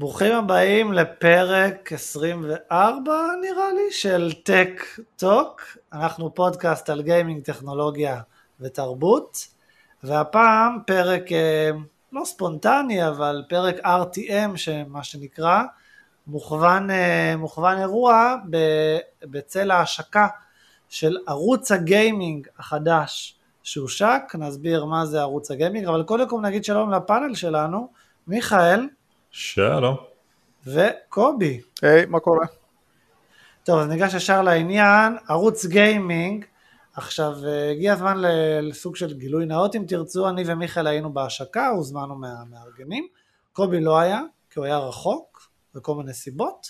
ברוכים הבאים לפרק 24 נראה לי של טק טוק, אנחנו פודקאסט על גיימינג, טכנולוגיה ותרבות, והפעם פרק אה, לא ספונטני אבל פרק RTM שמה שנקרא, מוכוון, אה, מוכוון אירוע בצל ההשקה של ערוץ הגיימינג החדש שהושק, נסביר מה זה ערוץ הגיימינג, אבל קודם כל נגיד שלום לפאנל שלנו, מיכאל. שלום. וקובי. היי, hey, מה קורה? טוב, אז ניגש ישר לעניין, ערוץ גיימינג, עכשיו אה, הגיע הזמן לסוג של גילוי נאות אם תרצו, אני ומיכאל היינו בהשקה, הוזמנו מהמארגנים, קובי לא היה, כי הוא היה רחוק, וכל מיני סיבות,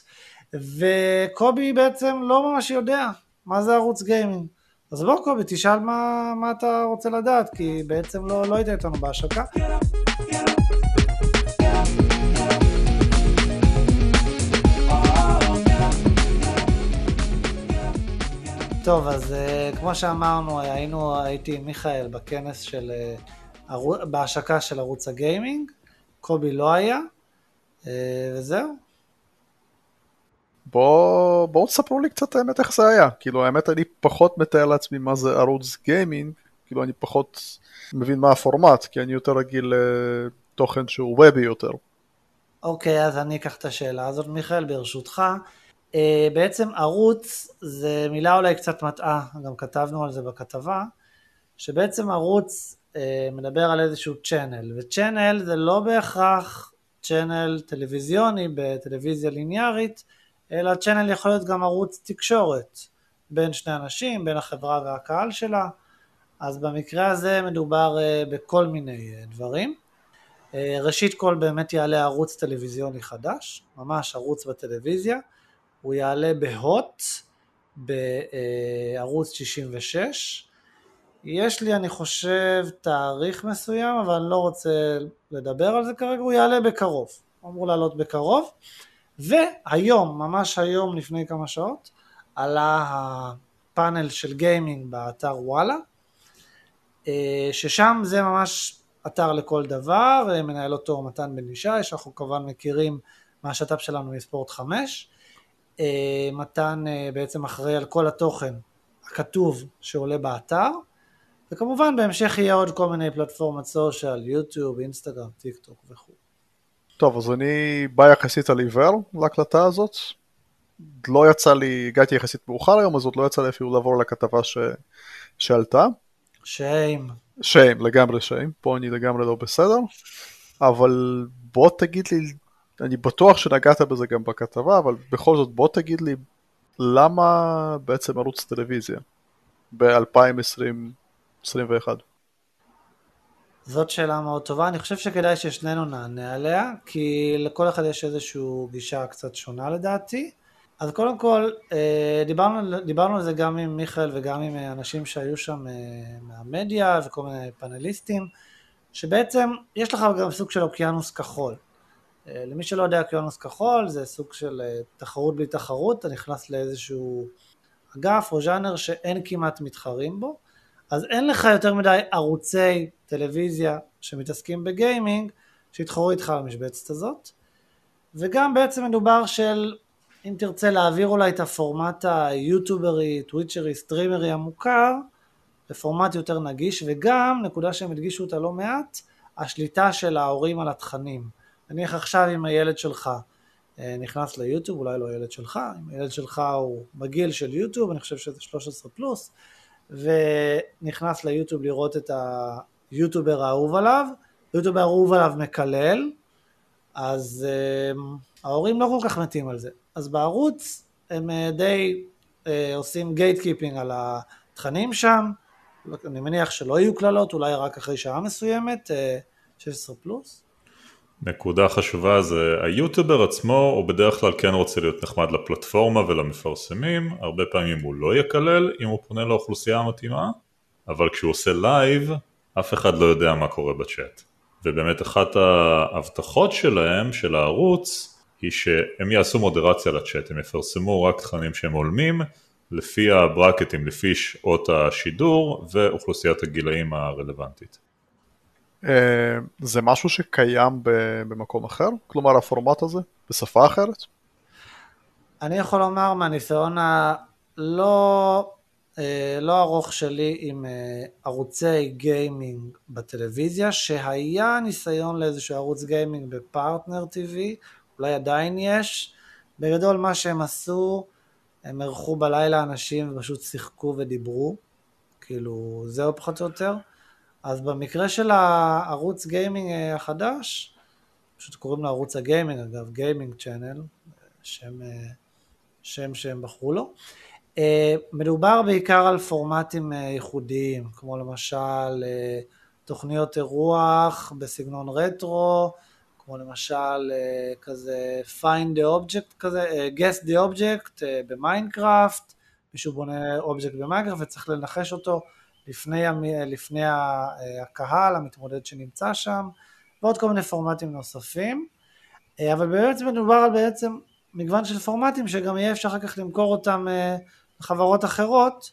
וקובי בעצם לא ממש יודע מה זה ערוץ גיימינג. אז בוא קובי, תשאל מה, מה אתה רוצה לדעת, כי בעצם לא, לא היית איתנו בהשקה. טוב, אז uh, כמו שאמרנו, היינו, הייתי עם מיכאל בכנס של, uh, ערו, בהשקה של ערוץ הגיימינג, קובי לא היה, uh, וזהו. בואו בוא תספרו לי קצת האמת איך זה היה, כאילו האמת אני פחות מתאר לעצמי מה זה ערוץ גיימינג, כאילו אני פחות מבין מה הפורמט, כי אני יותר רגיל לתוכן שהוא וובי יותר. אוקיי, okay, אז אני אקח את השאלה הזאת, מיכאל, ברשותך. אה, בעצם ערוץ זה מילה אולי קצת מטעה, גם כתבנו על זה בכתבה, שבעצם ערוץ אה, מדבר על איזשהו צ'אנל, וצ'אנל זה לא בהכרח צ'אנל טלוויזיוני בטלוויזיה ליניארית, אלא צ'אנל יכול להיות גם ערוץ תקשורת בין שני אנשים, בין החברה והקהל שלה, אז במקרה הזה מדובר אה, בכל מיני דברים. ראשית כל באמת יעלה ערוץ טלוויזיוני חדש, ממש ערוץ בטלוויזיה, הוא יעלה בהוט בערוץ 66. יש לי, אני חושב, תאריך מסוים, אבל אני לא רוצה לדבר על זה כרגע, הוא יעלה בקרוב. הוא אמור לעלות בקרוב. והיום, ממש היום לפני כמה שעות, עלה הפאנל של גיימינג באתר וואלה, אה, ששם זה ממש אתר לכל דבר, מנהל אותו מתן בן ישי, שאנחנו כמובן מכירים מהשת"פ שלנו מספורט 5. אה, מתן אה, בעצם אחראי על כל התוכן הכתוב שעולה באתר, וכמובן בהמשך יהיה עוד כל מיני פלטפורמות סושיאל, יוטיוב, אינסטגרם, טיק טוק וכו'. טוב, אז אני בא יחסית על עיוור להקלטה הזאת. לא יצא לי, הגעתי יחסית מאוחר היום, אז עוד לא יצא לי אפילו לעבור לכתבה ש... שעלתה. שיים. שיים, לגמרי שיים. פה אני לגמרי לא בסדר. אבל בוא תגיד לי אני בטוח שנגעת בזה גם בכתבה, אבל בכל זאת בוא תגיד לי למה בעצם ערוץ טלוויזיה ב-2020-2021? זאת שאלה מאוד טובה, אני חושב שכדאי ששנינו נענה עליה, כי לכל אחד יש איזושהי גישה קצת שונה לדעתי. אז קודם כל, אה, דיברנו, דיברנו על זה גם עם מיכאל וגם עם אנשים שהיו שם אה, מהמדיה וכל מיני פאנליסטים, שבעצם יש לך גם סוג של אוקיינוס כחול. אה, למי שלא יודע, אוקיינוס כחול זה סוג של אה, תחרות בלי תחרות, אתה נכנס לאיזשהו אגף או ז'אנר שאין כמעט מתחרים בו, אז אין לך יותר מדי ערוצי טלוויזיה שמתעסקים בגיימינג שיתחרו איתך במשבצת הזאת, וגם בעצם מדובר של אם תרצה להעביר אולי את הפורמט היוטוברי, טוויצ'רי, סטרימרי המוכר לפורמט יותר נגיש, וגם, נקודה שהם הדגישו אותה לא מעט, השליטה של ההורים על התכנים. נניח עכשיו אם הילד שלך אה, נכנס ליוטיוב, אולי לא הילד שלך, אם הילד שלך הוא בגיל של יוטיוב, אני חושב שזה 13 פלוס, ונכנס ליוטיוב לראות את היוטיובר האהוב עליו, יוטיובר האהוב עליו מקלל, אז uh, ההורים לא כל כך מתים על זה. אז בערוץ הם אה, די עושים gatekeeping על התכנים שם, אני מניח שלא יהיו קללות, אולי רק אחרי שעה מסוימת, אה, 16 פלוס. נקודה חשובה זה היוטיובר עצמו הוא בדרך כלל כן רוצה להיות נחמד לפלטפורמה ולמפרסמים, הרבה פעמים הוא לא יקלל אם הוא פונה לאוכלוסייה המתאימה, אבל כשהוא עושה לייב אף אחד לא יודע מה קורה בצ'אט. ובאמת אחת ההבטחות שלהם, של הערוץ, היא שהם יעשו מודרציה לצ'אט, הם יפרסמו רק תכנים שהם הולמים לפי הברקטים, לפי שעות השידור ואוכלוסיית הגילאים הרלוונטית. אה, זה משהו שקיים במקום אחר? כלומר הפורמט הזה? בשפה אחרת? אני יכול לומר מהניסיון הלא אה, לא ארוך שלי עם אה, ערוצי גיימינג בטלוויזיה, שהיה ניסיון לאיזשהו ערוץ גיימינג בפרטנר TV, אולי עדיין יש. בגדול מה שהם עשו, הם אירחו בלילה אנשים ופשוט שיחקו ודיברו, כאילו זהו פחות או יותר. אז במקרה של הערוץ גיימינג אה, החדש, פשוט קוראים לו ערוץ הגיימינג, אגב, גיימינג צ'אנל, שם, שם שהם בחרו לו. אה, מדובר בעיקר על פורמטים אה, ייחודיים, כמו למשל אה, תוכניות אירוח בסגנון רטרו, כמו למשל כזה find the object כזה, guess the object במיינקראפט, מישהו בונה אובייקט במיינקראפט וצריך לנחש אותו לפני, לפני הקהל, המתמודד שנמצא שם, ועוד כל מיני פורמטים נוספים, אבל בעצם מדובר על בעצם מגוון של פורמטים שגם יהיה אפשר אחר כך למכור אותם לחברות אחרות,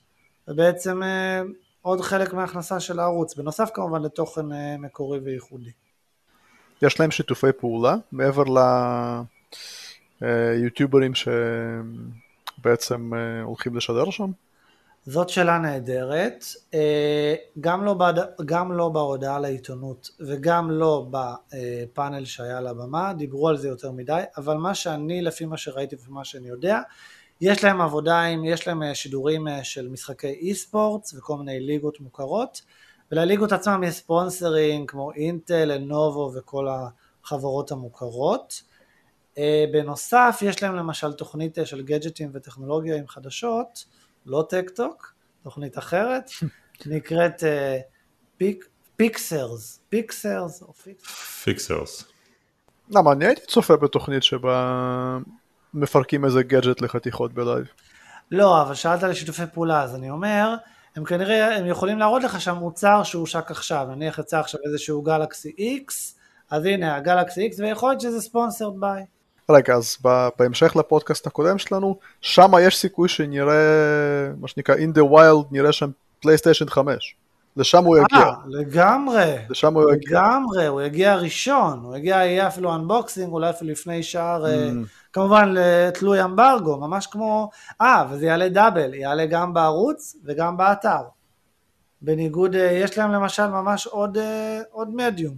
ובעצם אה, עוד חלק מההכנסה של הערוץ, בנוסף כמובן לתוכן אה, מקורי וייחודי. יש להם שיתופי פעולה מעבר ליוטיוברים שבעצם אה, הולכים לשדר שם? זאת שאלה נהדרת, גם לא, בעד, גם לא בהודעה לעיתונות וגם לא בפאנל שהיה על הבמה, דיברו על זה יותר מדי, אבל מה שאני, לפי מה שראיתי ומה שאני יודע, יש להם עבודה עם, יש להם אה, שידורים אה, של משחקי אי ספורטס וכל מיני ליגות מוכרות, ולליגות עצמם יש ספונסרים כמו אינטל, לנובו וכל החברות המוכרות. אה, בנוסף, יש להם למשל תוכנית של גדג'טים וטכנולוגיה עם חדשות, לא טק טוק, תוכנית אחרת, נקראת פיק, פיקסרס, פיקסרס או פיקסרס. פיקסרס. למה, אני הייתי צופה בתוכנית שבה מפרקים איזה גאדג'ט לחתיכות ב live. לא, אבל שאלת על שיתופי פעולה, אז אני אומר, הם כנראה, הם יכולים להראות לך שהמוצר שהושק עכשיו, נניח יצא עכשיו איזשהו גלקסי X, אז הנה הגלקסי X, ויכול להיות שזה sponsored by. רגע, אז בהמשך לפודקאסט הקודם שלנו, שם יש סיכוי שנראה, מה שנקרא, in the wild, נראה שם פלייסטיישן 5. לשם הוא יגיע. אה, לגמרי. לשם הוא יגיע. לגמרי, הוא יגיע ראשון, הוא יגיע, יהיה אפילו unboxing, אולי אפילו לפני שער, אה, mm. כמובן תלוי אמברגו, ממש כמו, אה, וזה יעלה דאבל, יעלה גם בערוץ וגם באתר. בניגוד, אה, יש להם למשל ממש עוד, עוד מדיום,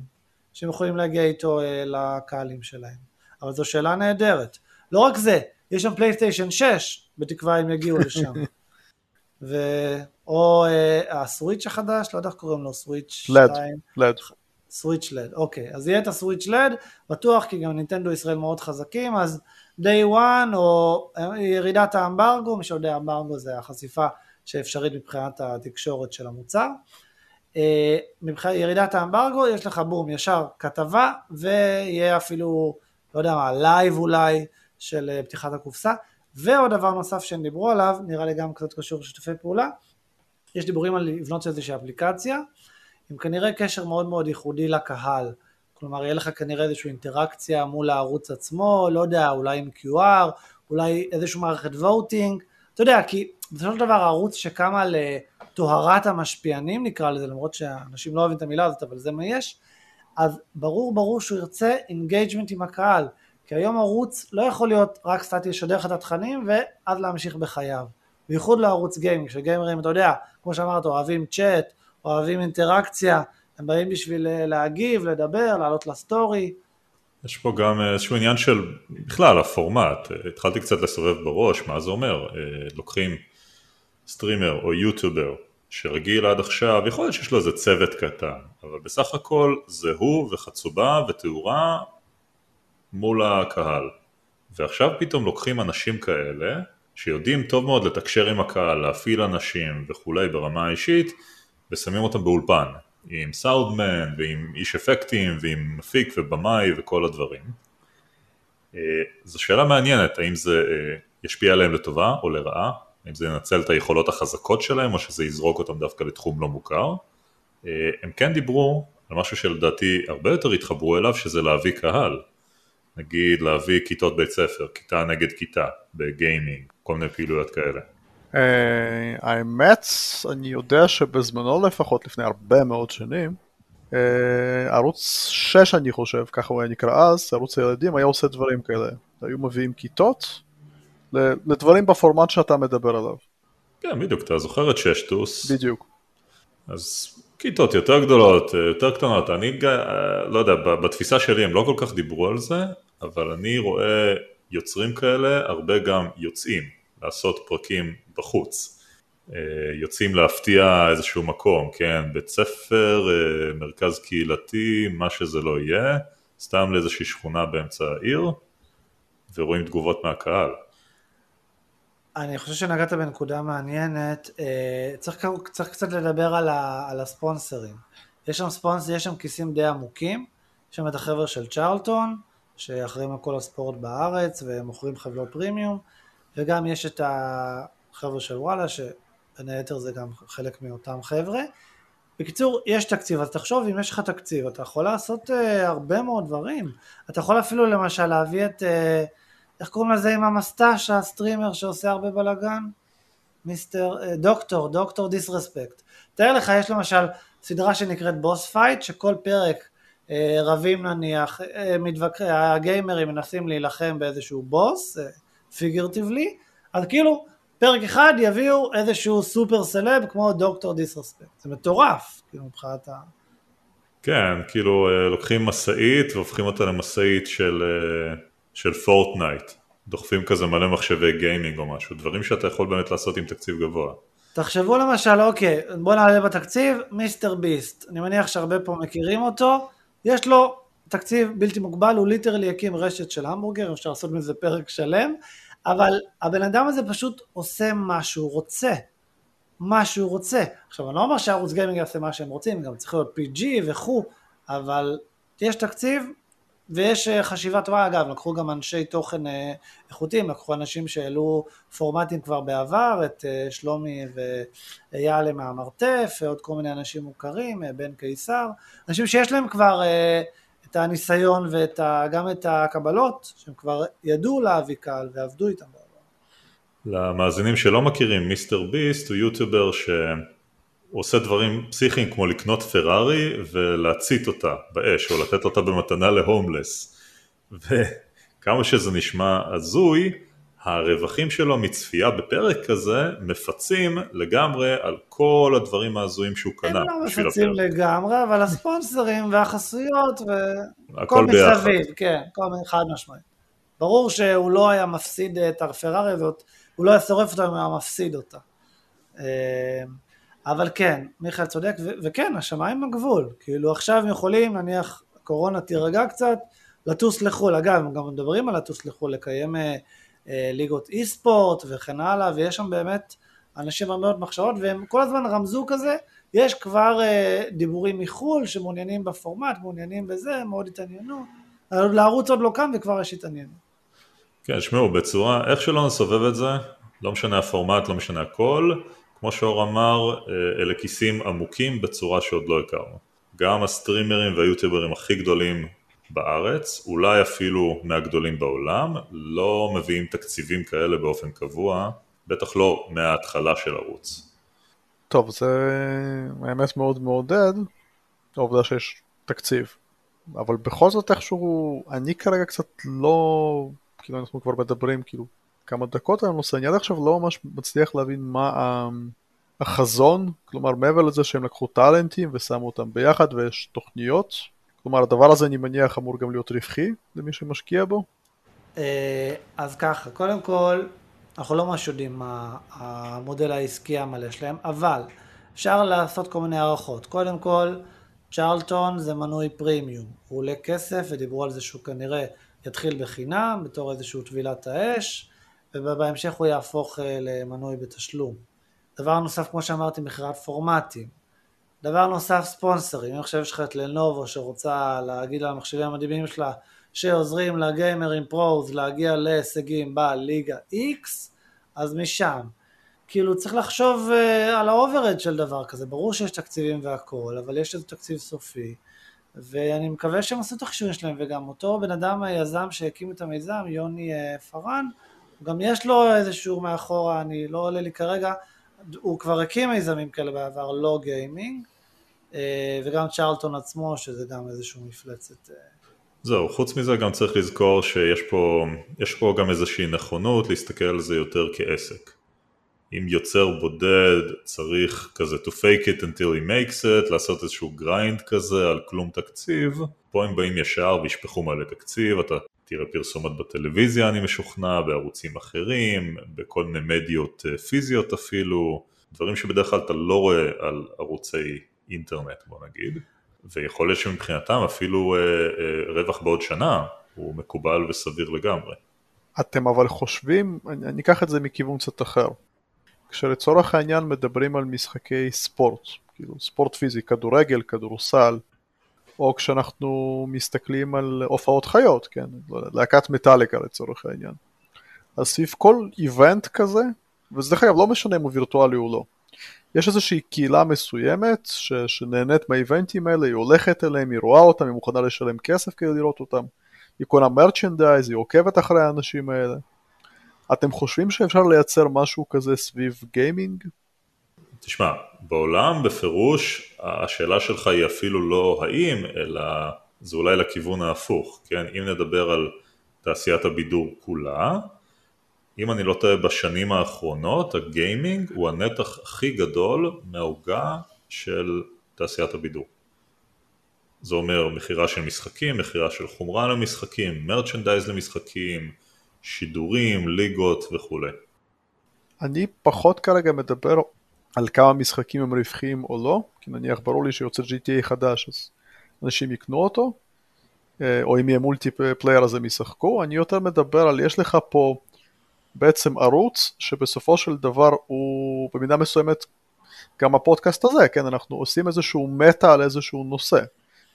שהם יכולים להגיע איתו לקהלים שלהם. אבל זו שאלה נהדרת. לא רק זה, יש שם פלייסטיישן 6, בתקווה הם יגיעו לשם. ו... או אה, הסוויץ' החדש, לא יודע איך קוראים לו, סוויץ' 2. לד. סוויץ' לד, אוקיי. אז יהיה את הסוויץ' לד, בטוח, כי גם נינטנדו ישראל מאוד חזקים, אז day one או אה, ירידת האמברגו, מי שיודע, אמברגו זה החשיפה שאפשרית מבחינת התקשורת של המוצר. אה, מבחינת ירידת האמברגו, יש לך בום, ישר כתבה, ויהיה אפילו, יודע מה, live אולי, של אה, פתיחת הקופסה. ועוד דבר נוסף שהם דיברו עליו, נראה לי גם קצת קשור לשיתופי פעולה, יש דיבורים על לבנות איזושהי אפליקציה, עם כנראה קשר מאוד מאוד ייחודי לקהל. כלומר, יהיה לך כנראה איזושהי אינטראקציה מול הערוץ עצמו, לא יודע, אולי עם QR, אולי איזושהי מערכת voting, אתה יודע, כי בסופו של דבר הערוץ שקם על טוהרת המשפיענים נקרא לזה, למרות שאנשים לא אוהבים את המילה הזאת, אבל זה מה יש, אז ברור ברור שהוא ירצה engagement עם הקהל, כי היום ערוץ לא יכול להיות רק סטטי לשדר לך את התכנים ואז להמשיך בחייו. בייחוד לערוץ גיימינג, שגיימרים, אתה יודע, כמו שאמרת, אוהבים צ'אט, אוהבים אינטראקציה, הם באים בשביל אה, להגיב, לדבר, לעלות לסטורי. יש פה גם איזשהו עניין של בכלל הפורמט, התחלתי קצת לסובב בראש, מה זה אומר, אה, לוקחים סטרימר או יוטיובר שרגיל עד עכשיו, יכול להיות שיש לו איזה צוות קטן, אבל בסך הכל זה הוא וחצובה ותאורה מול הקהל. ועכשיו פתאום לוקחים אנשים כאלה שיודעים טוב מאוד לתקשר עם הקהל, להפעיל אנשים וכולי ברמה האישית ושמים אותם באולפן עם סאודמן ועם איש אפקטים ועם מפיק ובמאי וכל הדברים. אה, זו שאלה מעניינת, האם זה אה, ישפיע עליהם לטובה או לרעה, האם זה ינצל את היכולות החזקות שלהם או שזה יזרוק אותם דווקא לתחום לא מוכר. אה, הם כן דיברו על משהו שלדעתי הרבה יותר התחברו אליו, שזה להביא קהל. נגיד להביא כיתות בית ספר, כיתה נגד כיתה, בגיימינג, כל מיני פעילויות כאלה. Uh, האמת, אני יודע שבזמנו לפחות, לפני הרבה מאוד שנים, אה, ערוץ 6 אני חושב, ככה הוא היה נקרא אז, ערוץ הילדים היה עושה דברים כאלה. היו מביאים כיתות לדברים בפורמט שאתה מדבר עליו. כן, בדיוק, אתה זוכר את ששטוס, בדיוק. אז כיתות יותר גדולות, אה, יותר קטנות, אני אה, לא יודע, בתפיסה שלי הם לא כל כך דיברו על זה, אבל אני רואה יוצרים כאלה, הרבה גם יוצאים לעשות פרקים בחוץ. אה, יוצאים להפתיע איזשהו מקום, כן, בית ספר, מרכז קהילתי, מה שזה לא יהיה, סתם לאיזושהי שכונה באמצע העיר, ורואים תגובות מהקהל. אני חושב שנגעת בנקודה מעניינת, אה, צריך, צריך קצת לדבר על, ה, על הספונסרים. יש שם ספונסר, יש שם כיסים די עמוקים, יש שם את החבר'ה של צ'רלטון, שאחראים על כל הספורט בארץ ומוכרים חבילות פרימיום, וגם יש את החבר'ה של וואלה, שבין היתר זה גם חלק מאותם חבר'ה. בקיצור, יש תקציב, אז תחשוב אם יש לך תקציב, אתה יכול לעשות uh, הרבה מאוד דברים. אתה יכול אפילו למשל להביא את... Uh, איך קוראים לזה עם המסטש, הסטרימר שעושה הרבה בלאגן? Mister, אה, Doctor, Doctor Disrespect. תאר לך, יש למשל סדרה שנקראת Boss Fight, שכל פרק אה, רבים נניח, אה, מתווכ... הגיימרים מנסים להילחם באיזשהו boss, figuratively, אז כאילו פרק אחד יביאו איזשהו super celeb כמו Doctor Disrespect. זה מטורף, כאילו מבחינת ה... כן, כאילו לוקחים משאית והופכים אותה למשאית של... של פורטנייט, דוחפים כזה מלא מחשבי גיימינג או משהו, דברים שאתה יכול באמת לעשות עם תקציב גבוה. תחשבו למשל, אוקיי, בוא נעלה בתקציב, MrBeast, אני מניח שהרבה פה מכירים אותו, יש לו תקציב בלתי מוגבל, הוא literally יקים רשת של המבורגר, אפשר לעשות מזה פרק שלם, אבל הבן אדם הזה פשוט עושה מה שהוא רוצה, מה שהוא רוצה. עכשיו, אני לא אומר שערוץ גיימינג יעשה מה שהם רוצים, גם צריך להיות PG וכו', אבל יש תקציב, ויש אה, חשיבה טובה, אגב, לקחו גם אנשי תוכן אה, איכותיים, לקחו אנשים שהעלו פורמטים כבר בעבר, את אה, שלומי ואייל מהמרתף, ועוד כל מיני אנשים מוכרים, בן קיסר, אנשים שיש להם כבר את הניסיון וגם את הקבלות, שהם כבר ידעו להביא קהל ועבדו איתם. למאזינים שלא מכירים, מיסטר ביסט הוא יוטיובר ש... הוא עושה דברים פסיכיים כמו לקנות פרארי ולהצית אותה באש או לתת אותה במתנה להומלס וכמה שזה נשמע הזוי הרווחים שלו מצפייה בפרק כזה מפצים לגמרי על כל הדברים ההזויים שהוא קנה. הם לא מפצים לגמרי, אבל הספונסרים והחסויות וכל מסביב, כן, כל חד משמעית. ברור שהוא לא היה מפסיד את הפרארי הזאת, הוא לא היה שורף אותה אם הוא היה מפסיד אותה. אבל כן, מיכאל צודק, ו- וכן, השמיים בגבול, כאילו עכשיו הם יכולים, נניח הקורונה תירגע קצת, לטוס לחו"ל, אגב, הם גם מדברים על לטוס לחו"ל, לקיים אה, אה, ליגות אי ספורט וכן הלאה, ויש שם באמת אנשים הרבה מאוד מחשבות, והם כל הזמן רמזו כזה, יש כבר אה, דיבורים מחו"ל שמעוניינים בפורמט, מעוניינים בזה, מאוד התעניינו, לערוץ עוד לא קם וכבר יש התעניינות. כן, שמעו, בצורה, איך שלא נסובב את זה, לא משנה הפורמט, לא משנה הכל, כמו שאור אמר, אה, אלה כיסים עמוקים בצורה שעוד לא הכרנו. גם הסטרימרים והיוטיוברים הכי גדולים בארץ, אולי אפילו מהגדולים בעולם, לא מביאים תקציבים כאלה באופן קבוע, בטח לא מההתחלה של ערוץ. טוב, זה האמת מאוד מעודד, העובדה שיש תקציב. אבל בכל זאת איכשהו, אני כרגע קצת לא, כאילו אנחנו כבר מדברים כאילו כמה דקות על הנושא, אני עד עכשיו לא ממש מצליח להבין מה החזון, כלומר מעבר לזה שהם לקחו טאלנטים ושמו אותם ביחד ויש תוכניות, כלומר הדבר הזה אני מניח אמור גם להיות רווחי למי שמשקיע בו. אה, אז ככה, קודם כל, אנחנו לא ממש יודעים מה המודל העסקי המלא שלהם, אבל אפשר לעשות כל מיני הערכות. קודם כל, צ'רלטון זה מנוי פרימיום, הוא עולה כסף ודיברו על זה שהוא כנראה יתחיל בחינם בתור איזשהו טבילת האש, ובהמשך הוא יהפוך אה, למנוי בתשלום. דבר נוסף, כמו שאמרתי, מכירת פורמטים. דבר נוסף, ספונסרים. אם עכשיו יש לך את לנובו שרוצה להגיד על המחשבים המדהימים שלה שעוזרים לגיימרים פרוז להגיע להישגים בליגה X, אז משם. כאילו צריך לחשוב uh, על ה overhead של דבר כזה, ברור שיש תקציבים והכל, אבל יש איזה תקציב סופי, ואני מקווה שהם עשו את החישובים שלהם, וגם אותו בן אדם היזם שהקים את המיזם, יוני uh, פארן, גם יש לו איזשהו מאחורה, אני לא עולה לי כרגע, הוא כבר הקים מיזמים כאלה בעבר, לא גיימינג, אה, וגם צ'רלטון עצמו, שזה גם איזושהי מפלצת. אה. זהו, חוץ מזה גם צריך לזכור שיש פה, פה גם איזושהי נכונות להסתכל על זה יותר כעסק. אם יוצר בודד צריך כזה to fake it until he makes it, לעשות איזשהו grind כזה על כלום תקציב, פה הם באים ישר וישפכו מלא תקציב, אתה תראה פרסומות בטלוויזיה אני משוכנע, בערוצים אחרים, בכל מיני מדיות אה, פיזיות אפילו, דברים שבדרך כלל אתה לא רואה על ערוצי אינטרנט בוא נגיד, ויכול להיות שמבחינתם אפילו אה, אה, רווח בעוד שנה הוא מקובל וסביר לגמרי. אתם אבל חושבים, אני אקח את זה מכיוון קצת אחר. כשלצורך העניין מדברים על משחקי ספורט, כאילו ספורט פיזי, כדורגל, כדורסל, או כשאנחנו מסתכלים על הופעות חיות, כן, להקת מטאליקה לצורך העניין. אז סביב כל איבנט כזה, וזה דרך אגב לא משנה אם הוא וירטואלי או לא, יש איזושהי קהילה מסוימת ש, שנהנית מהאיבנטים האלה, היא הולכת אליהם, היא רואה אותם, היא מוכנה לשלם כסף כדי לראות אותם, היא קונה מרצ'נדייז, היא עוקבת אחרי האנשים האלה. אתם חושבים שאפשר לייצר משהו כזה סביב גיימינג? תשמע, בעולם בפירוש השאלה שלך היא אפילו לא האם, אלא זה אולי לכיוון ההפוך, כן? אם נדבר על תעשיית הבידור כולה, אם אני לא טועה בשנים האחרונות הגיימינג הוא הנתח הכי גדול מהעוגה של תעשיית הבידור. זה אומר מכירה של משחקים, מכירה של חומרה למשחקים, merchandise למשחקים, שידורים, ליגות וכולי. אני פחות כרגע מדבר על כמה משחקים הם רווחיים או לא, כי נניח ברור לי שיוצא GTA חדש אז אנשים יקנו אותו, אה, או אם יהיה multiplayer אז הם ישחקו, אני יותר מדבר על יש לך פה בעצם ערוץ שבסופו של דבר הוא במידה מסוימת גם הפודקאסט הזה, כן, אנחנו עושים איזשהו meta על איזשהו נושא.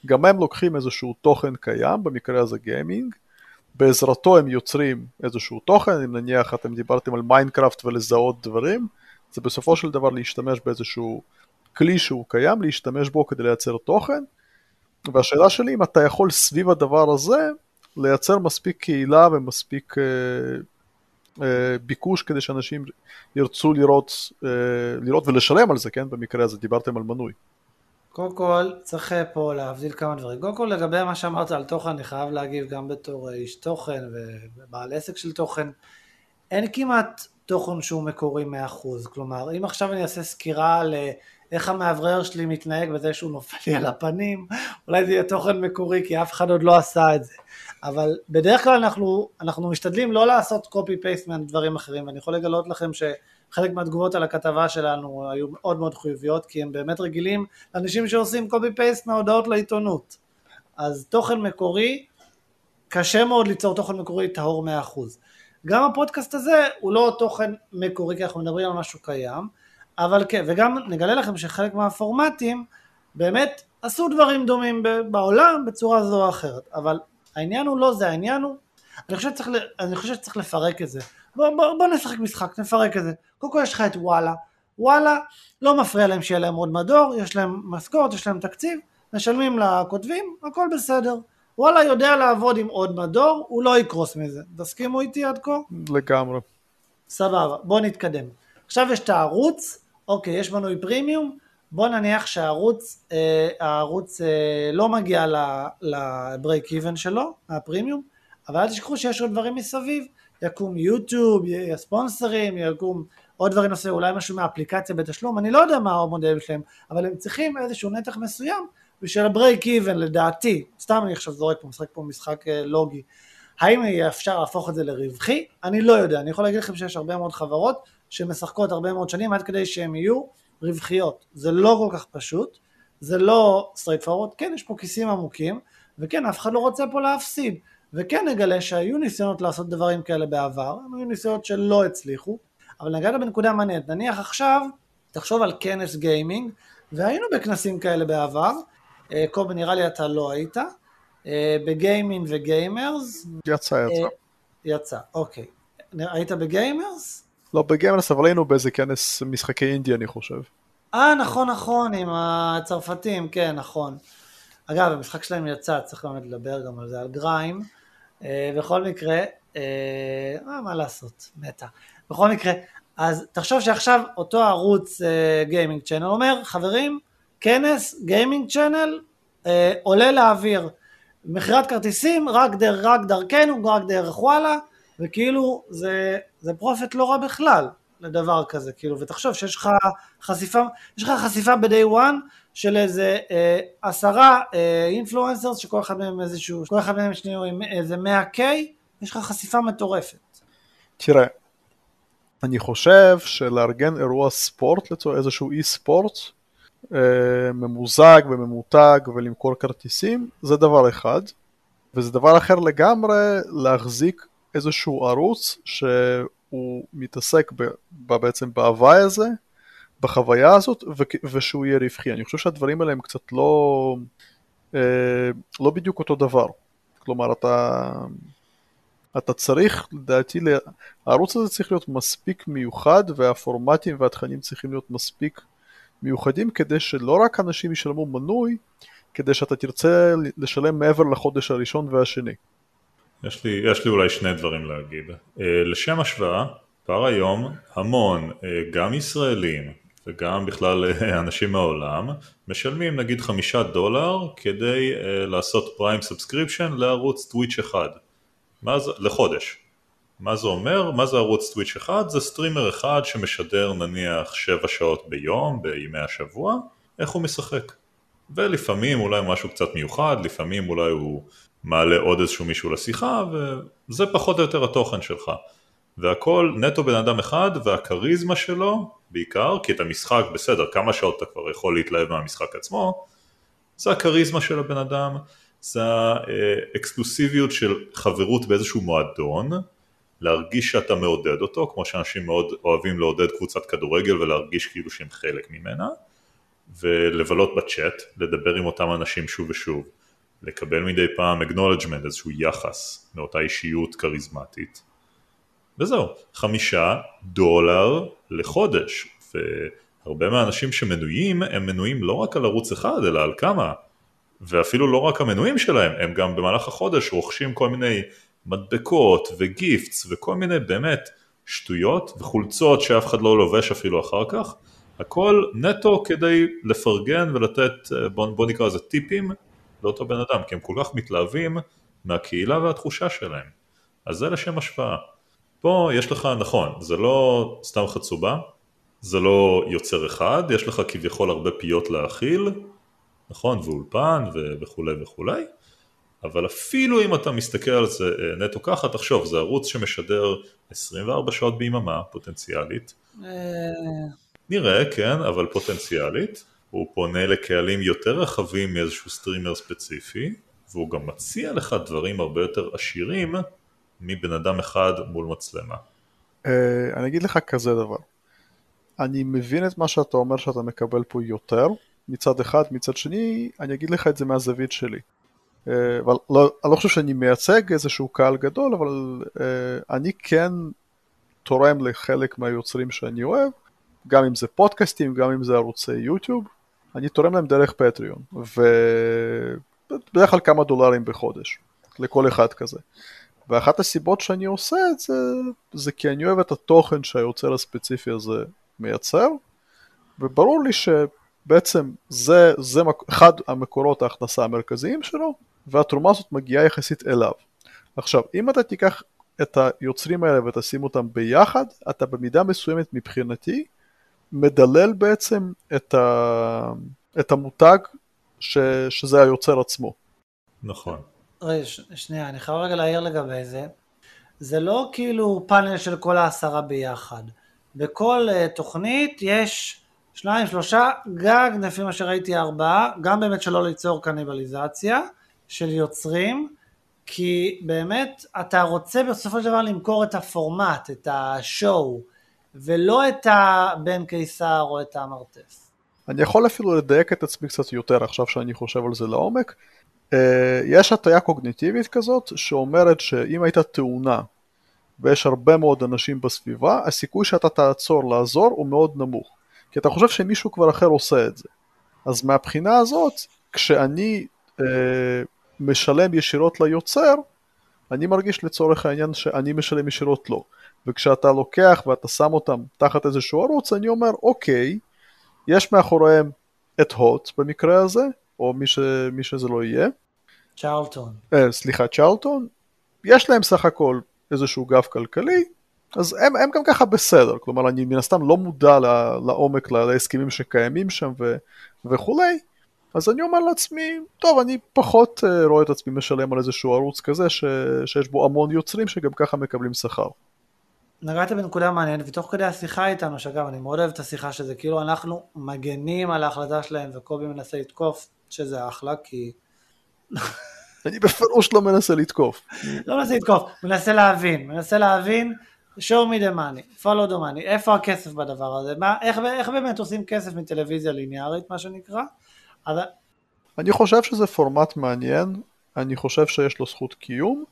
גם הם לוקחים איזשהו תוכן קיים, במקרה הזה גיימינג, בעזרתו הם יוצרים איזשהו תוכן, אם נניח אתם דיברתם על מיינקראפט ולזהות דברים, זה בסופו של דבר להשתמש באיזשהו כלי שהוא קיים, להשתמש בו כדי לייצר תוכן, והשאלה שלי אם אתה יכול סביב הדבר הזה לייצר מספיק קהילה ומספיק אה, אה, ביקוש כדי שאנשים ירצו לראות, אה, לראות ולשלם על זה, כן? במקרה הזה דיברתם על מנוי. קודם כל, צריך אה, פה להבדיל כמה דברים. קודם כל, לגבי מה שאמרת על תוכן, אני חייב להגיב גם בתור איש תוכן ובעל עסק של תוכן. אין כמעט תוכן שהוא מקורי 100%. כלומר, אם עכשיו אני אעשה סקירה על איך המאוורר שלי מתנהג בזה שהוא נופל לי על הפנים, אולי זה יהיה תוכן מקורי כי אף אחד עוד לא עשה את זה. אבל בדרך כלל אנחנו, אנחנו משתדלים לא לעשות קופי פייסט מדברים אחרים, ואני יכול לגלות לכם שחלק מהתגובות על הכתבה שלנו היו מאוד מאוד חיוביות, כי הם באמת רגילים לאנשים שעושים קופי פייסט מההודעות לעיתונות. אז תוכן מקורי, קשה מאוד ליצור תוכן מקורי טהור 100%. גם הפודקאסט הזה הוא לא תוכן מקורי, כי אנחנו מדברים על משהו קיים, אבל כן, וגם נגלה לכם שחלק מהפורמטים באמת עשו דברים דומים בעולם בצורה זו או אחרת, אבל העניין הוא לא זה, העניין הוא, אני חושב שצריך, אני חושב שצריך לפרק את זה. בוא, בוא, בוא נשחק משחק, נפרק את זה. קודם כל יש לך את וואלה, וואלה, לא מפריע להם שיהיה להם עוד מדור, יש להם משכורת, יש להם תקציב, משלמים לכותבים, הכל בסדר. וואלה יודע לעבוד עם עוד מדור, הוא לא יקרוס מזה. תסכימו איתי עד כה? לגמרי. סבבה, בוא נתקדם. עכשיו יש את הערוץ, אוקיי, יש מנוי פרימיום, בוא נניח שהערוץ אה, הערוץ אה, לא מגיע לברייק איבן שלו, הפרימיום, אבל אל תשכחו שיש עוד דברים מסביב, יקום יוטיוב, יהיה ספונסרים, יקום עוד דברים נוספים, אולי משהו מהאפליקציה בתשלום, אני לא יודע מה המודל שלהם, אבל הם צריכים איזשהו נתח מסוים בשביל הברייק איבן לדעתי, סתם אני עכשיו זורק פה, משחק פה משחק אה, לוגי, האם אפשר להפוך את זה לרווחי? אני לא יודע, אני יכול להגיד לכם שיש הרבה מאוד חברות שמשחקות הרבה מאוד שנים עד כדי שהם יהיו רווחיות. זה לא כל כך פשוט, זה לא straight forward, כן יש פה כיסים עמוקים, וכן אף אחד לא רוצה פה להפסיד, וכן נגלה שהיו ניסיונות לעשות דברים כאלה בעבר, הם היו ניסיונות שלא הצליחו, אבל נגעת בנקודה מעניינת, נניח עכשיו, תחשוב על כנס גיימינג, והיינו בכנסים כאלה בעבר, אה, קובי נראה לי אתה לא היית, אה, בגיימינג וגיימרס. יצא, יצא. אה, יצא, אוקיי. היית ב Gamers? לא ב Gamers, אבל היינו באיזה כנס משחקי אינדי אני חושב. אה, נכון, נכון, עם הצרפתים, כן, נכון. אגב, המשחק שלהם יצא, צריך באמת לדבר גם על זה, על Grime. אה, בכל מקרה, אה, אה, מה לעשות, מתה. בכל מקרה, אז תחשוב שעכשיו אותו ערוץ Gaming Channel אומר, חברים, כנס, Gaming Channel, אה, עולה לאוויר. מכירת כרטיסים רק, דר, רק דרכנו, רק דרך וואלה, וכאילו זה, זה profit לא רע בכלל לדבר כזה, כאילו, ותחשוב שיש לך חשיפה, יש לך חשיפה ב-day one של איזה אה, עשרה אה, influencers שכל אחד מהם איזשהו, כל אחד מהם שנייה עם איזה 100K, יש לך חשיפה מטורפת. תראה, אני חושב שלארגן אירוע ספורט לצורך איזשהו אי ספורט אה, ממוזג וממותג ולמכור כרטיסים זה דבר אחד וזה דבר אחר לגמרי להחזיק איזשהו ערוץ שהוא מתעסק ב, ב, בעצם בהוואי הזה, בחוויה הזאת ושהוא יהיה רווחי. אני חושב שהדברים האלה הם קצת לא, אה, לא בדיוק אותו דבר. כלומר אתה אתה צריך, לדעתי, הערוץ הזה צריך להיות מספיק מיוחד והפורמטים והתכנים צריכים להיות מספיק מיוחדים כדי שלא רק אנשים ישלמו מנוי, כדי שאתה תרצה לשלם מעבר לחודש הראשון והשני. יש לי, יש לי אולי שני דברים להגיד. אה, לשם השוואה, כבר היום המון, אה, גם ישראלים וגם בכלל אה, אנשים מהעולם, משלמים נגיד חמישה דולר כדי לעשות Prime subscription לערוץ Twitch אחד. מה זה, לחודש. מה זה אומר? מה זה ערוץ Twitch אחד? זה סטרימר אחד שמשדר נניח 7 שעות ביום, בימי השבוע, איך הוא משחק. ולפעמים אולי משהו קצת מיוחד, לפעמים אולי הוא מעלה עוד איזשהו מישהו לשיחה, וזה פחות או יותר התוכן שלך. והכל נטו בן אדם אחד, והכריזמה שלו, בעיקר, כי את המשחק, בסדר, כמה שעות אתה כבר יכול להתלהב מהמשחק עצמו, זה הכריזמה של הבן אדם, זה האקסקלוסיביות של חברות באיזשהו מועדון, להרגיש שאתה מעודד אותו, כמו שאנשים מאוד אוהבים לעודד קבוצת כדורגל ולהרגיש כאילו שהם חלק ממנה, ולבלות בצ'אט, לדבר עם אותם אנשים שוב ושוב, לקבל מדי פעם acknowledgement, איזשהו יחס מאותה אישיות כריזמטית, וזהו, חמישה דולר לחודש, והרבה מהאנשים שמנויים הם מנויים לא רק על ערוץ אחד אלא על כמה, ואפילו לא רק המנויים שלהם, הם גם במהלך החודש רוכשים כל מיני מדבקות וגיפטס וכל מיני באמת שטויות וחולצות שאף אחד לא לובש אפילו אחר כך, הכל נטו כדי לפרגן ולתת, בוא, בוא נקרא לזה טיפים לאותו בן אדם, כי הם כל כך מתלהבים מהקהילה והתחושה שלהם. אז זה לשם השוואה. פה יש לך, נכון, זה לא סתם חצובה, זה לא יוצר אחד, יש לך כביכול הרבה פיות להאכיל, נכון, ואולפן וכולי וכולי, אבל אפילו אם אתה מסתכל על זה אה, נטו ככה, תחשוב, זה ערוץ שמשדר 24 שעות ביממה פוטנציאלית. אה. נראה, כן, אבל פוטנציאלית. הוא פונה לקהלים יותר רחבים מאיזשהו סטרימר ספציפי, והוא גם מציע לך דברים הרבה יותר עשירים מבן אדם אחד מול מצלמה. אה, אני אגיד לך כזה דבר. אני מבין את מה שאתה אומר שאתה מקבל פה יותר, מצד אחד, מצד שני, אני אגיד לך את זה מהזווית שלי. אה, אבל לא, אני לא חושב שאני מייצג איזשהו קהל גדול, אבל uh, אני כן תורם לחלק מהיוצרים שאני אוהב, גם אם זה פודקאסטים, גם אם זה ערוצי יוטיוב, אני תורם להם דרך פטריון, ובדרך כלל כמה דולרים בחודש, לכל אחד כזה. ואחת הסיבות שאני עושה את זה, זה כי אני אוהב את התוכן שהיוצר הספציפי הזה מייצר, וברור לי שבעצם זה, זה אחד המקורות ההכנסה המרכזיים שלו, והתרומה הזאת מגיעה יחסית אליו. עכשיו, אם אתה תיקח את היוצרים האלה ותשים אותם ביחד, אתה במידה מסוימת מבחינתי מדלל בעצם את, ה... את המותג ש... שזה היוצר עצמו. נכון. ש... שנייה, אני חייב רגע להעיר לגבי זה. זה לא כאילו פאנל של כל העשרה ביחד. בכל uh, תוכנית יש שניים, שלושה, גג, לפי מה שראיתי ארבעה, גם באמת שלא ליצור קניבליזציה. של יוצרים, כי באמת אתה רוצה בסופו של דבר למכור את הפורמט, את השואו, ולא את הבן קיסר או את המרתף. אני יכול אפילו לדייק את עצמי קצת יותר עכשיו שאני חושב על זה לעומק. אה, יש הטיה קוגניטיבית כזאת שאומרת שאם הייתה תאונה ויש הרבה מאוד אנשים בסביבה, הסיכוי שאתה תעצור לעזור הוא מאוד נמוך. כי אתה חושב שמישהו כבר אחר עושה את זה. אז מהבחינה הזאת, כשאני אה, משלם ישירות ליוצר, אני מרגיש לצורך העניין שאני משלם ישירות לו. וכשאתה לוקח ואתה שם אותם תחת איזשהו ערוץ, אני אומר, אוקיי, יש מאחוריהם את הוט במקרה הזה, או מי, ש, מי שזה לא יהיה. צ'רלטון. אה, סליחה, צ'רלטון. יש להם סך הכל איזשהו גב כלכלי, אז הם, הם גם ככה בסדר, כלומר אני מן הסתם לא מודע לעומק, להסכמים שקיימים שם ו, וכולי, אז אני אומר לעצמי, טוב, אני פחות uh, רואה את עצמי משלם על איזשהו ערוץ כזה ש, שיש בו המון יוצרים שגם ככה מקבלים שכר. נגעת בנקודה מעניינת, ותוך כדי השיחה איתנו, שאגב, אני מאוד אוהב את השיחה שזה כאילו אנחנו מגנים על ההחלטה שלהם וקובי מנסה לתקוף, שזה אחלה, כי... אני בפירוש לא מנסה לתקוף. לא מנסה לתקוף, מנסה להבין, מנסה להבין, show me the money, follow the money, איפה הכסף בדבר הזה, מה, איך, איך באמת עושים כסף מטלוויזיה ליניארית, מה שנקרא, אז... אני חושב שזה פורמט מעניין, אני חושב שיש לו זכות קיום,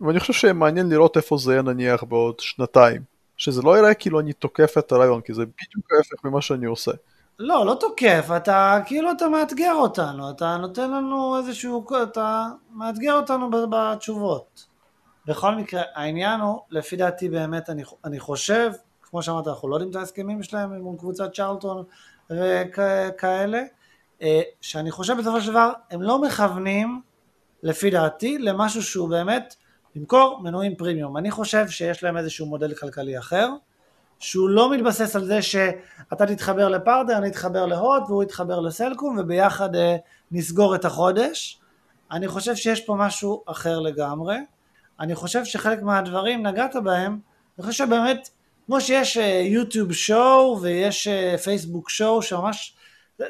ואני חושב שמעניין לראות איפה זה יהיה נניח בעוד שנתיים. שזה לא יראה כאילו אני תוקף את הרעיון, כי זה בדיוק ההפך ממה שאני עושה. לא, לא תוקף, אתה כאילו אתה מאתגר אותנו, אתה נותן לנו איזשהו, אתה מאתגר אותנו בתשובות. בכל מקרה, העניין הוא, לפי דעתי באמת, אני, אני חושב, כמו שאמרת, אנחנו לא יודעים את ההסכמים שלהם עם קבוצת צ'רלטון וכאלה, אה, שאני חושב בסופו של דבר, הם לא מכוונים, לפי דעתי, למשהו שהוא באמת למכור מנויים פרימיום. אני חושב שיש להם איזשהו מודל כלכלי אחר, שהוא לא מתבסס על זה שאתה תתחבר לפרטנר, אני אתחבר להוט והוא יתחבר לסלקום וביחד אה, נסגור את החודש. אני חושב שיש פה משהו אחר לגמרי. אני חושב שחלק מהדברים נגעת בהם, אני חושב שבאמת, כמו שיש יוטיוב uh, שואו ויש פייסבוק uh, שואו שממש,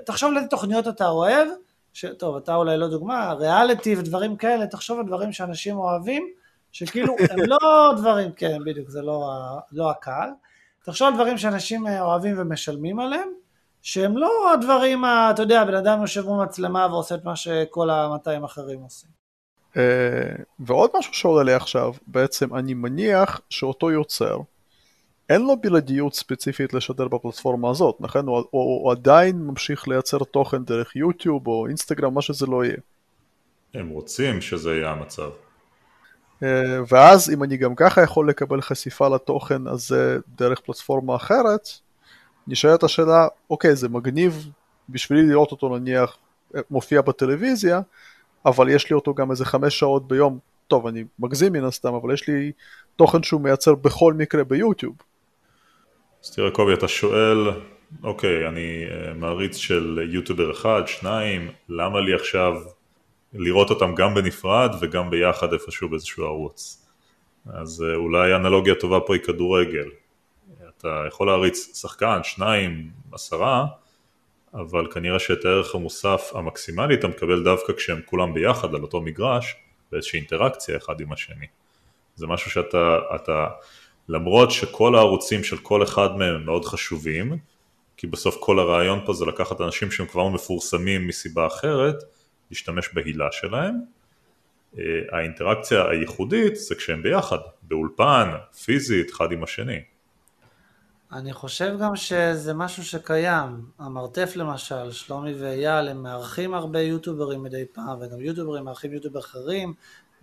תחשוב לאיזה תוכניות אתה אוהב, ש... טוב, אתה אולי לא דוגמה, ריאליטי ודברים כאלה, תחשוב על דברים שאנשים אוהבים, שכאילו הם לא דברים, כן בדיוק, זה לא, לא הקהל, תחשוב על דברים שאנשים אה, אוהבים ומשלמים עליהם, שהם לא הדברים, אתה יודע, בן אדם יושב מול מצלמה ועושה את מה שכל ה-200 אחרים עושים. Uh, ועוד משהו שעולה לי עכשיו, בעצם אני מניח שאותו יוצר, אין לו בלעדיות ספציפית לשדר בפלטפורמה הזאת, נכון? הוא, הוא, הוא עדיין ממשיך לייצר תוכן דרך יוטיוב או אינסטגרם, מה שזה לא יהיה. הם רוצים שזה יהיה המצב. אה, ואז אם אני גם ככה יכול לקבל חשיפה לתוכן הזה דרך פלטפורמה אחרת, נשאלת השאלה, אוקיי, זה מגניב בשבילי לראות אותו נניח אה, מופיע בטלוויזיה, אבל יש לי אותו גם איזה חמש שעות ביום, טוב, אני מגזים מן הסתם, אבל יש לי תוכן שהוא מייצר בכל מקרה ביוטיוב. אז תראה קובי, אתה שואל, אוקיי, אני אה, מעריץ של יוטיובר אחד, שניים, למה לי עכשיו לראות אותם גם בנפרד וגם ביחד איפשהו באיזשהו ערוץ. אז אה, אולי אנלוגיה טובה פה היא כדורגל. אתה יכול להריץ שחקן, שניים, עשרה, אבל כנראה שאת הערך המוסף המקסימלי אתה מקבל דווקא כשהם כולם ביחד על אותו מגרש, באיזושהי אינטראקציה אחד עם השני. זה משהו שאתה, אתה, למרות שכל הערוצים של כל אחד מהם מאוד חשובים, כי בסוף כל הרעיון פה זה לקחת אנשים שהם כבר מפורסמים מסיבה אחרת, להשתמש בהילה שלהם. אה, האינטראקציה הייחודית זה כשהם ביחד, באולפן, פיזית, אחד עם השני. אני חושב גם שזה משהו שקיים. המרתף למשל, שלומי ואייל, הם מארחים הרבה יוטוברים מדי פעם, וגם יוטוברים מארחים יוטובר אחרים,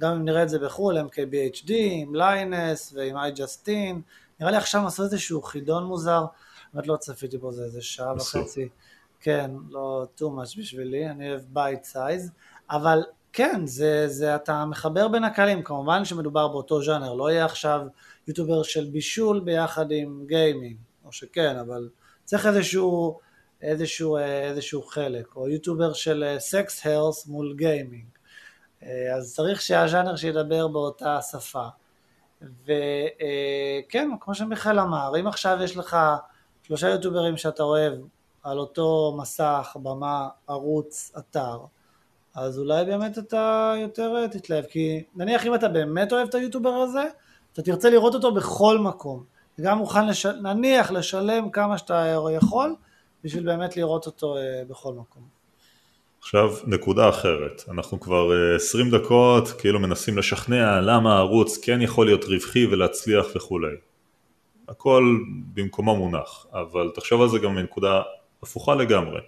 גם אם נראה את זה בחו"ל, MKBHD, עם Linus ועם iJustine. נראה לי עכשיו עשו איזשהו חידון מוזר, באמת לא צפיתי בו, זה איזה שעה וחצי. כן, לא too much בשבילי, אני אוהב bite size, אבל כן, זה, זה אתה מחבר בין הקהלים, כמובן שמדובר באותו ז'אנר, לא יהיה עכשיו יוטובר של בישול ביחד עם גיימינג, או שכן, אבל צריך איזשהו, איזשהו, איזשהו חלק, או יוטובר של סקס הרס מול גיימינג, אז צריך שהז'אנר שידבר באותה שפה. וכן, כמו שמיכאל אמר, אם עכשיו יש לך שלושה יוטוברים שאתה אוהב, על אותו מסך, במה, ערוץ, אתר, אז אולי באמת אתה יותר תתלהב, כי נניח אם אתה באמת אוהב את היוטובר הזה, אתה תרצה לראות אותו בכל מקום, גם מוכן לש... נניח לשלם כמה שאתה יכול, בשביל באמת לראות אותו אה, בכל מקום. עכשיו נקודה אחרת, אנחנו כבר 20 אה, דקות כאילו מנסים לשכנע למה הערוץ כן יכול להיות רווחי ולהצליח וכולי. הכל במקומו מונח, אבל תחשוב על זה גם מנקודה הפוכה לגמרי.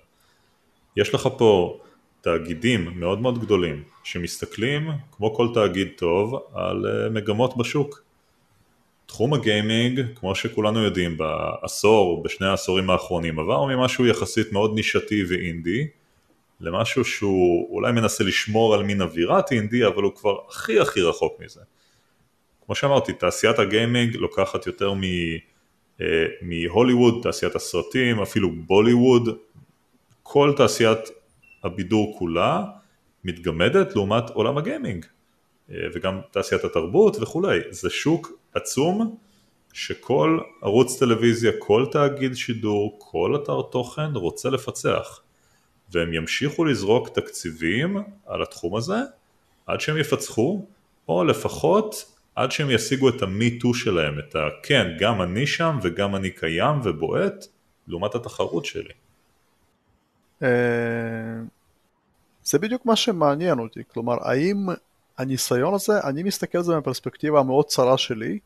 יש לך פה תאגידים מאוד מאוד גדולים שמסתכלים כמו כל תאגיד טוב על אה, מגמות בשוק. תחום הגיימינג, כמו שכולנו יודעים, בעשור, בשני העשורים האחרונים, עבר ממשהו יחסית מאוד נישתי ואינדי, למשהו שהוא אולי מנסה לשמור על מין אווירת אינדי, אבל הוא כבר הכי הכי רחוק מזה. כמו שאמרתי, תעשיית הגיימינג לוקחת יותר מ... אה, מהוליווד, תעשיית הסרטים, אפילו בוליווד, כל תעשיית הבידור כולה מתגמדת לעומת עולם הגיימינג אה, וגם תעשיית התרבות וכולי, זה שוק עצום שכל ערוץ טלוויזיה, כל תאגיד שידור, כל אתר תוכן רוצה לפצח והם ימשיכו לזרוק תקציבים על התחום הזה עד שהם יפצחו או לפחות עד שהם ישיגו את המיטו שלהם, את ה... כן, גם אני שם וגם אני קיים ובועט לעומת התחרות שלי. אה, זה בדיוק מה שמעניין אותי, כלומר האם הניסיון הזה, אני מסתכל על זה מפרספקטיבה המאוד צרה שלי,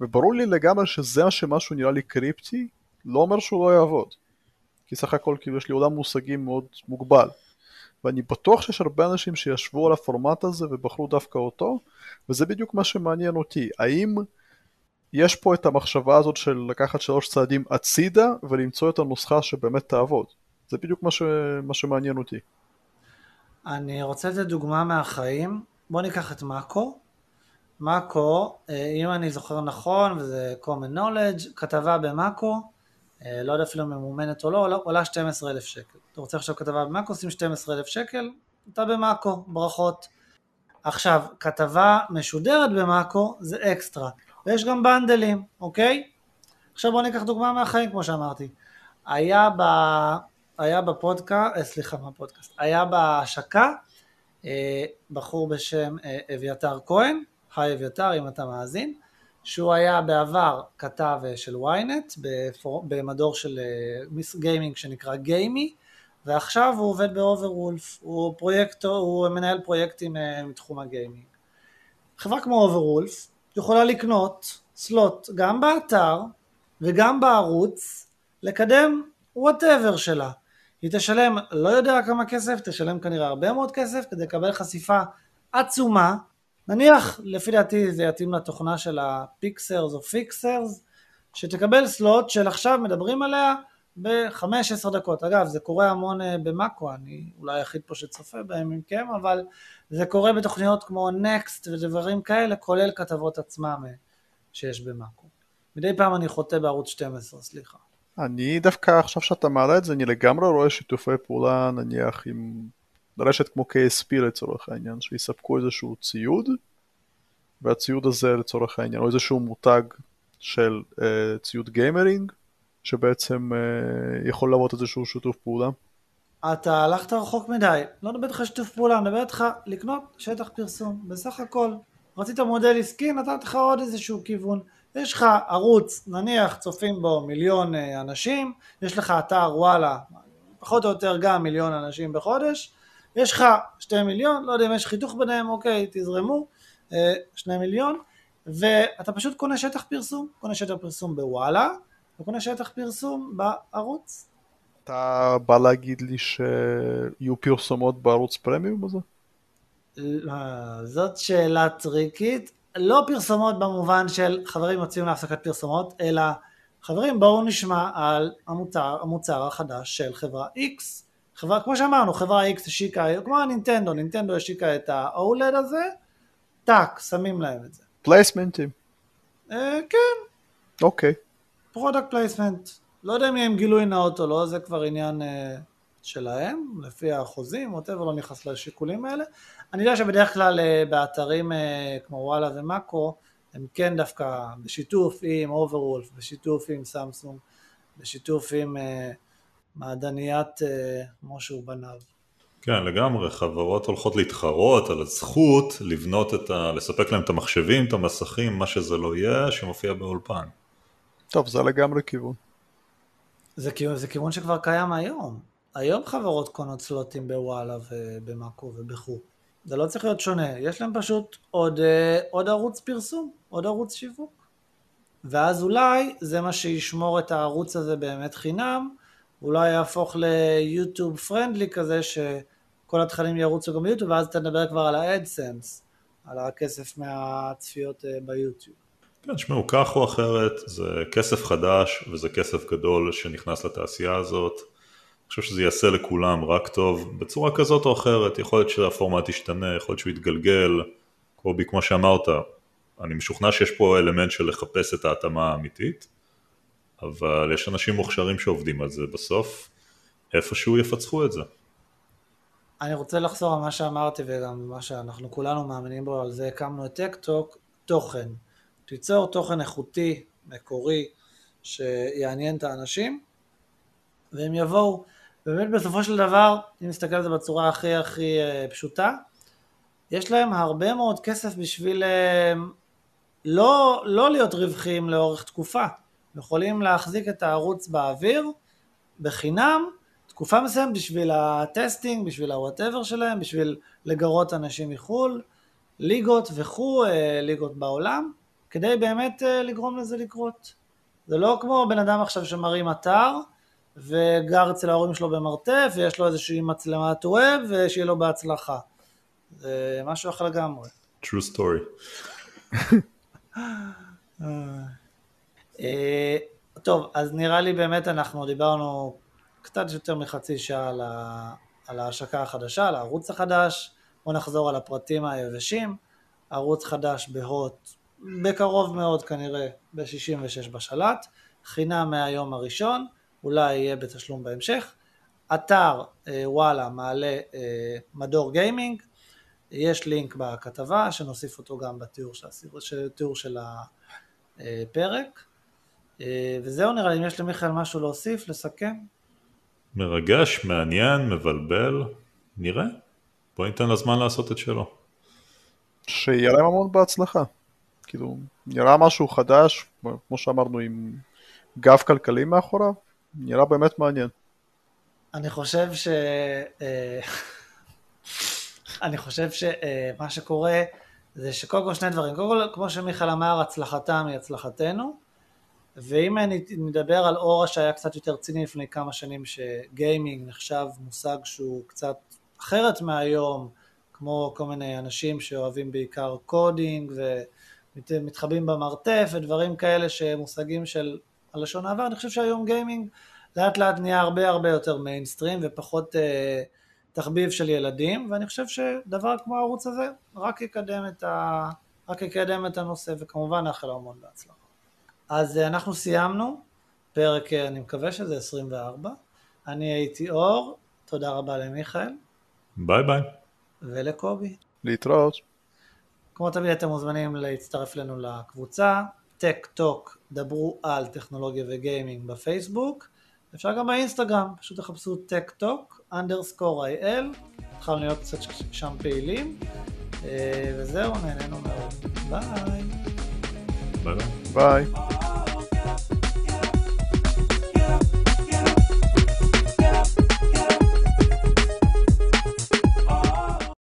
וברור לי לגמרי שזה שמשהו נראה לי קריפטי, לא אומר שהוא לא יעבוד. כי סך הכל כאילו יש לי עולם מושגים מאוד מוגבל. ואני בטוח שיש הרבה אנשים שישבו על הפורמט הזה ובחרו דווקא אותו, וזה בדיוק מה שמעניין אותי. האם יש פה את המחשבה הזאת של לקחת שלוש צעדים הצידה ולמצוא את הנוסחה שבאמת תעבוד? זה בדיוק מה, ש... מה שמעניין אותי. אני רוצה לתת דוגמה מהחיים. בוא ניקח את מאקו. מאקו, אה, אם אני זוכר נכון, וזה common knowledge, כתבה במאקו, לא יודע אפילו ממומנת או לא, עולה 12,000 שקל. אתה רוצה עכשיו כתבה במאקו, שים 12,000 שקל, אתה במאקו, ברכות. עכשיו, כתבה משודרת במאקו זה אקסטרה, ויש גם בנדלים, אוקיי? עכשיו בוא ניקח דוגמה מהחיים כמו שאמרתי. היה, ב... היה בפודקאסט, אה, סליחה, מה פודקאסט? היה בהשקה אה, בחור בשם אה, אביתר כהן, היי אביתר אם אתה מאזין, שהוא היה בעבר כתב אה, של ynet. במדור של גיימינג שנקרא גיימי ועכשיו הוא עובד ב Overwolf, הוא פרויקטור, הוא מנהל פרויקטים מתחום הגיימינג. חברה כמו Overwolf יכולה לקנות slot גם באתר וגם בערוץ לקדם whatever שלה. היא תשלם לא יודע כמה כסף, תשלם כנראה הרבה מאוד כסף כדי לקבל חשיפה עצומה, נניח לפי דעתי זה יתאים לתוכנה של הפיקסרס או פיקסרס, שתקבל slot של עכשיו מדברים עליה ב-5-10 דקות. אגב, זה קורה המון אה, במאקו, אני אולי היחיד פה שצופה בהם מכם, אבל זה קורה בתוכניות כמו Next ודברים כאלה, כולל כתבות עצמם אה, שיש במאקו. מדי פעם אני חוטא בערוץ 12, סליחה. אני דווקא עכשיו שאתה מעלה את זה, אני לגמרי רואה שיתופי פעולה נניח עם רשת כמו KSP לצורך העניין, שיספקו איזשהו ציוד, והציוד הזה לצורך העניין, או איזשהו מותג של uh, ציוד גיימרינג, שבעצם uh, יכול לעבוד איזשהו שיתוף פעולה. אתה הלכת רחוק מדי, לא מדבר איתך שיתוף פעולה, אני מדבר איתך לקנות שטח פרסום, בסך הכל. רצית מודל עסקי, נתתי לך עוד איזשהו כיוון. יש לך ערוץ, נניח צופים בו מיליון אה, אנשים, יש לך אתר וואלה, פחות או יותר גם מיליון אנשים בחודש, יש לך שתי מיליון, לא יודע אם יש חיתוך ביניהם, אוקיי, תזרמו, אה, שני מיליון, ואתה פשוט קונה שטח פרסום, קונה שטח פרסום בוואלה, וקונה שטח פרסום בערוץ. אתה בא להגיד לי שיהיו פרסומות בערוץ פרמיום הזה? לא, זאת שאלה טריקית. לא פרסומות במובן של חברים יוצאים להפסקת פרסומות, אלא חברים בואו נשמע על המוצר, המוצר החדש של חברה X, חברה, כמו שאמרנו, חברה X השיקה, כמו הנינטנדו, נינטנדו השיקה את ה-OLED הזה, טאק, שמים להם את זה. פלייסמנטים. אה, כן. אוקיי. product placement. לא יודע אם הם גילוי נאות או לא, זה כבר עניין אה, שלהם, לפי האחוזים, whatever, לא נכנס לשיקולים האלה. אני יודע שבדרך כלל אה, באתרים אה, כמו וואלה ומאקו הם כן דווקא בשיתוף עם אוברוולף, בשיתוף עם סמסונג, בשיתוף עם אה, מעדניית משה ובניו. כן, לגמרי, חברות הולכות להתחרות על הזכות לבנות את ה... לספק להם את המחשבים, את המסכים, מה שזה לא יהיה, שמופיע באולפן. טוב, זה לגמרי כיוון. זה, זה כיוון שכבר קיים היום. היום חברות קונות סלוטים בוואלה ובמאקו ובחור. זה לא צריך להיות שונה, יש להם פשוט עוד, אה, עוד ערוץ פרסום, עוד ערוץ שיווק. ואז אולי זה מה שישמור את הערוץ הזה באמת חינם, אולי יהפוך ליוטיוב פרנדלי כזה שכל התכנים ירוצו גם ביוטיוב ואז אתה נדבר כבר על האדסנס, על הכסף מהצפיות אה, ביוטיוב. כן, תשמעו, כך או אחרת, זה כסף חדש וזה כסף גדול שנכנס לתעשייה הזאת. אני חושב שזה יעשה לכולם רק טוב, בצורה כזאת או אחרת, יכול להיות שהפורמט ישתנה, יכול להיות שהוא יתגלגל, קובי, כמו שאמרת, אני משוכנע שיש פה אלמנט של לחפש את ההתאמה האמיתית, אבל יש אנשים מוכשרים שעובדים על זה בסוף, איפשהו יפצחו את זה. אני רוצה לחזור על מה שאמרתי וגם מה שאנחנו כולנו מאמינים בו, על זה הקמנו את טק-טוק, תוכן. תיצור תוכן איכותי, מקורי, שיעניין את האנשים, והם יבואו. באמת בסופו של דבר, אם נסתכל על זה בצורה הכי הכי אה, פשוטה, יש להם הרבה מאוד כסף בשביל אה, לא, לא להיות רווחיים לאורך תקופה. יכולים להחזיק את הערוץ באוויר בחינם תקופה מסוימת בשביל ה testing, בשביל ה whatever שלהם, בשביל לגרות אנשים מחו"ל, ליגות וכו', אה, ליגות בעולם, כדי באמת לגרום לזה לקרות. זה לא כמו בן אדם עכשיו שמרים אתר וגר אצל ההורים שלו במרתף ויש לו איזושהי מצלמת ווב ושיהיה לו בהצלחה. זה משהו אחר לגמרי. true story. אה, טוב, אז נראה לי באמת אנחנו דיברנו קצת יותר מחצי שעה על, ה... על ההשקה החדשה, על הערוץ החדש. בואו נחזור על הפרטים היבשים. ערוץ חדש בהוט, בקרוב מאוד כנראה, ב-66 בשלט, חינם מהיום הראשון, אולי יהיה בתשלום בהמשך. אתר אה, וואלה מעלה אה, מדור גיימינג, יש לינק בכתבה שנוסיף אותו גם בתיאור של, בתיאור של הפרק. אה, וזהו נראה לי, אם יש למיכאל משהו להוסיף, לסכם. מרגש, מעניין, מבלבל, נראה. בוא ניתן לזמן לעשות את שלו. שיהיה להם המון בהצלחה. כאילו, נראה משהו חדש, כמו שאמרנו, עם גב כלכלי מאחוריו, נראה באמת מעניין. אני חושב ש... אה, אני חושב שמה שקורה זה שקודם כל שני דברים, קודם כל כמו שמיכאל אמר הצלחתם היא הצלחתנו ואם נדבר על אור שהיה קצת יותר ציני לפני כמה שנים שגיימינג נחשב מושג שהוא קצת אחרת מהיום כמו כל מיני אנשים שאוהבים בעיקר coding ומתחבאים במרתף ודברים כאלה שמושגים של הלשון העבר, אני חושב שהיום גיימינג לאט לאט נהיה הרבה הרבה יותר מיינסטרים ופחות אה, תחביב של ילדים, ואני חושב שדבר כמו הערוץ הזה רק יקדם את, ה... רק יקדם את הנושא, וכמובן נאחל המון בהצלחה. אז אה, אנחנו סיימנו, פרק, אה, אני מקווה שזה 24. אני הייתי אור, תודה רבה למיכאל. ביי ביי. ולקובי. להתראות. כמו תמיד אתם מוזמנים להצטרף אלינו לקבוצה, טק טוק, דברו על טכנולוגיה וגיימינג בפייסבוק. אפשר גם באינסטגרם, פשוט תחפשו טק טוק, underscore IL, התחלנו להיות קצת שם פעילים, אה, וזהו, נהנינו מאוד. ביי. Bye-bye. Bye.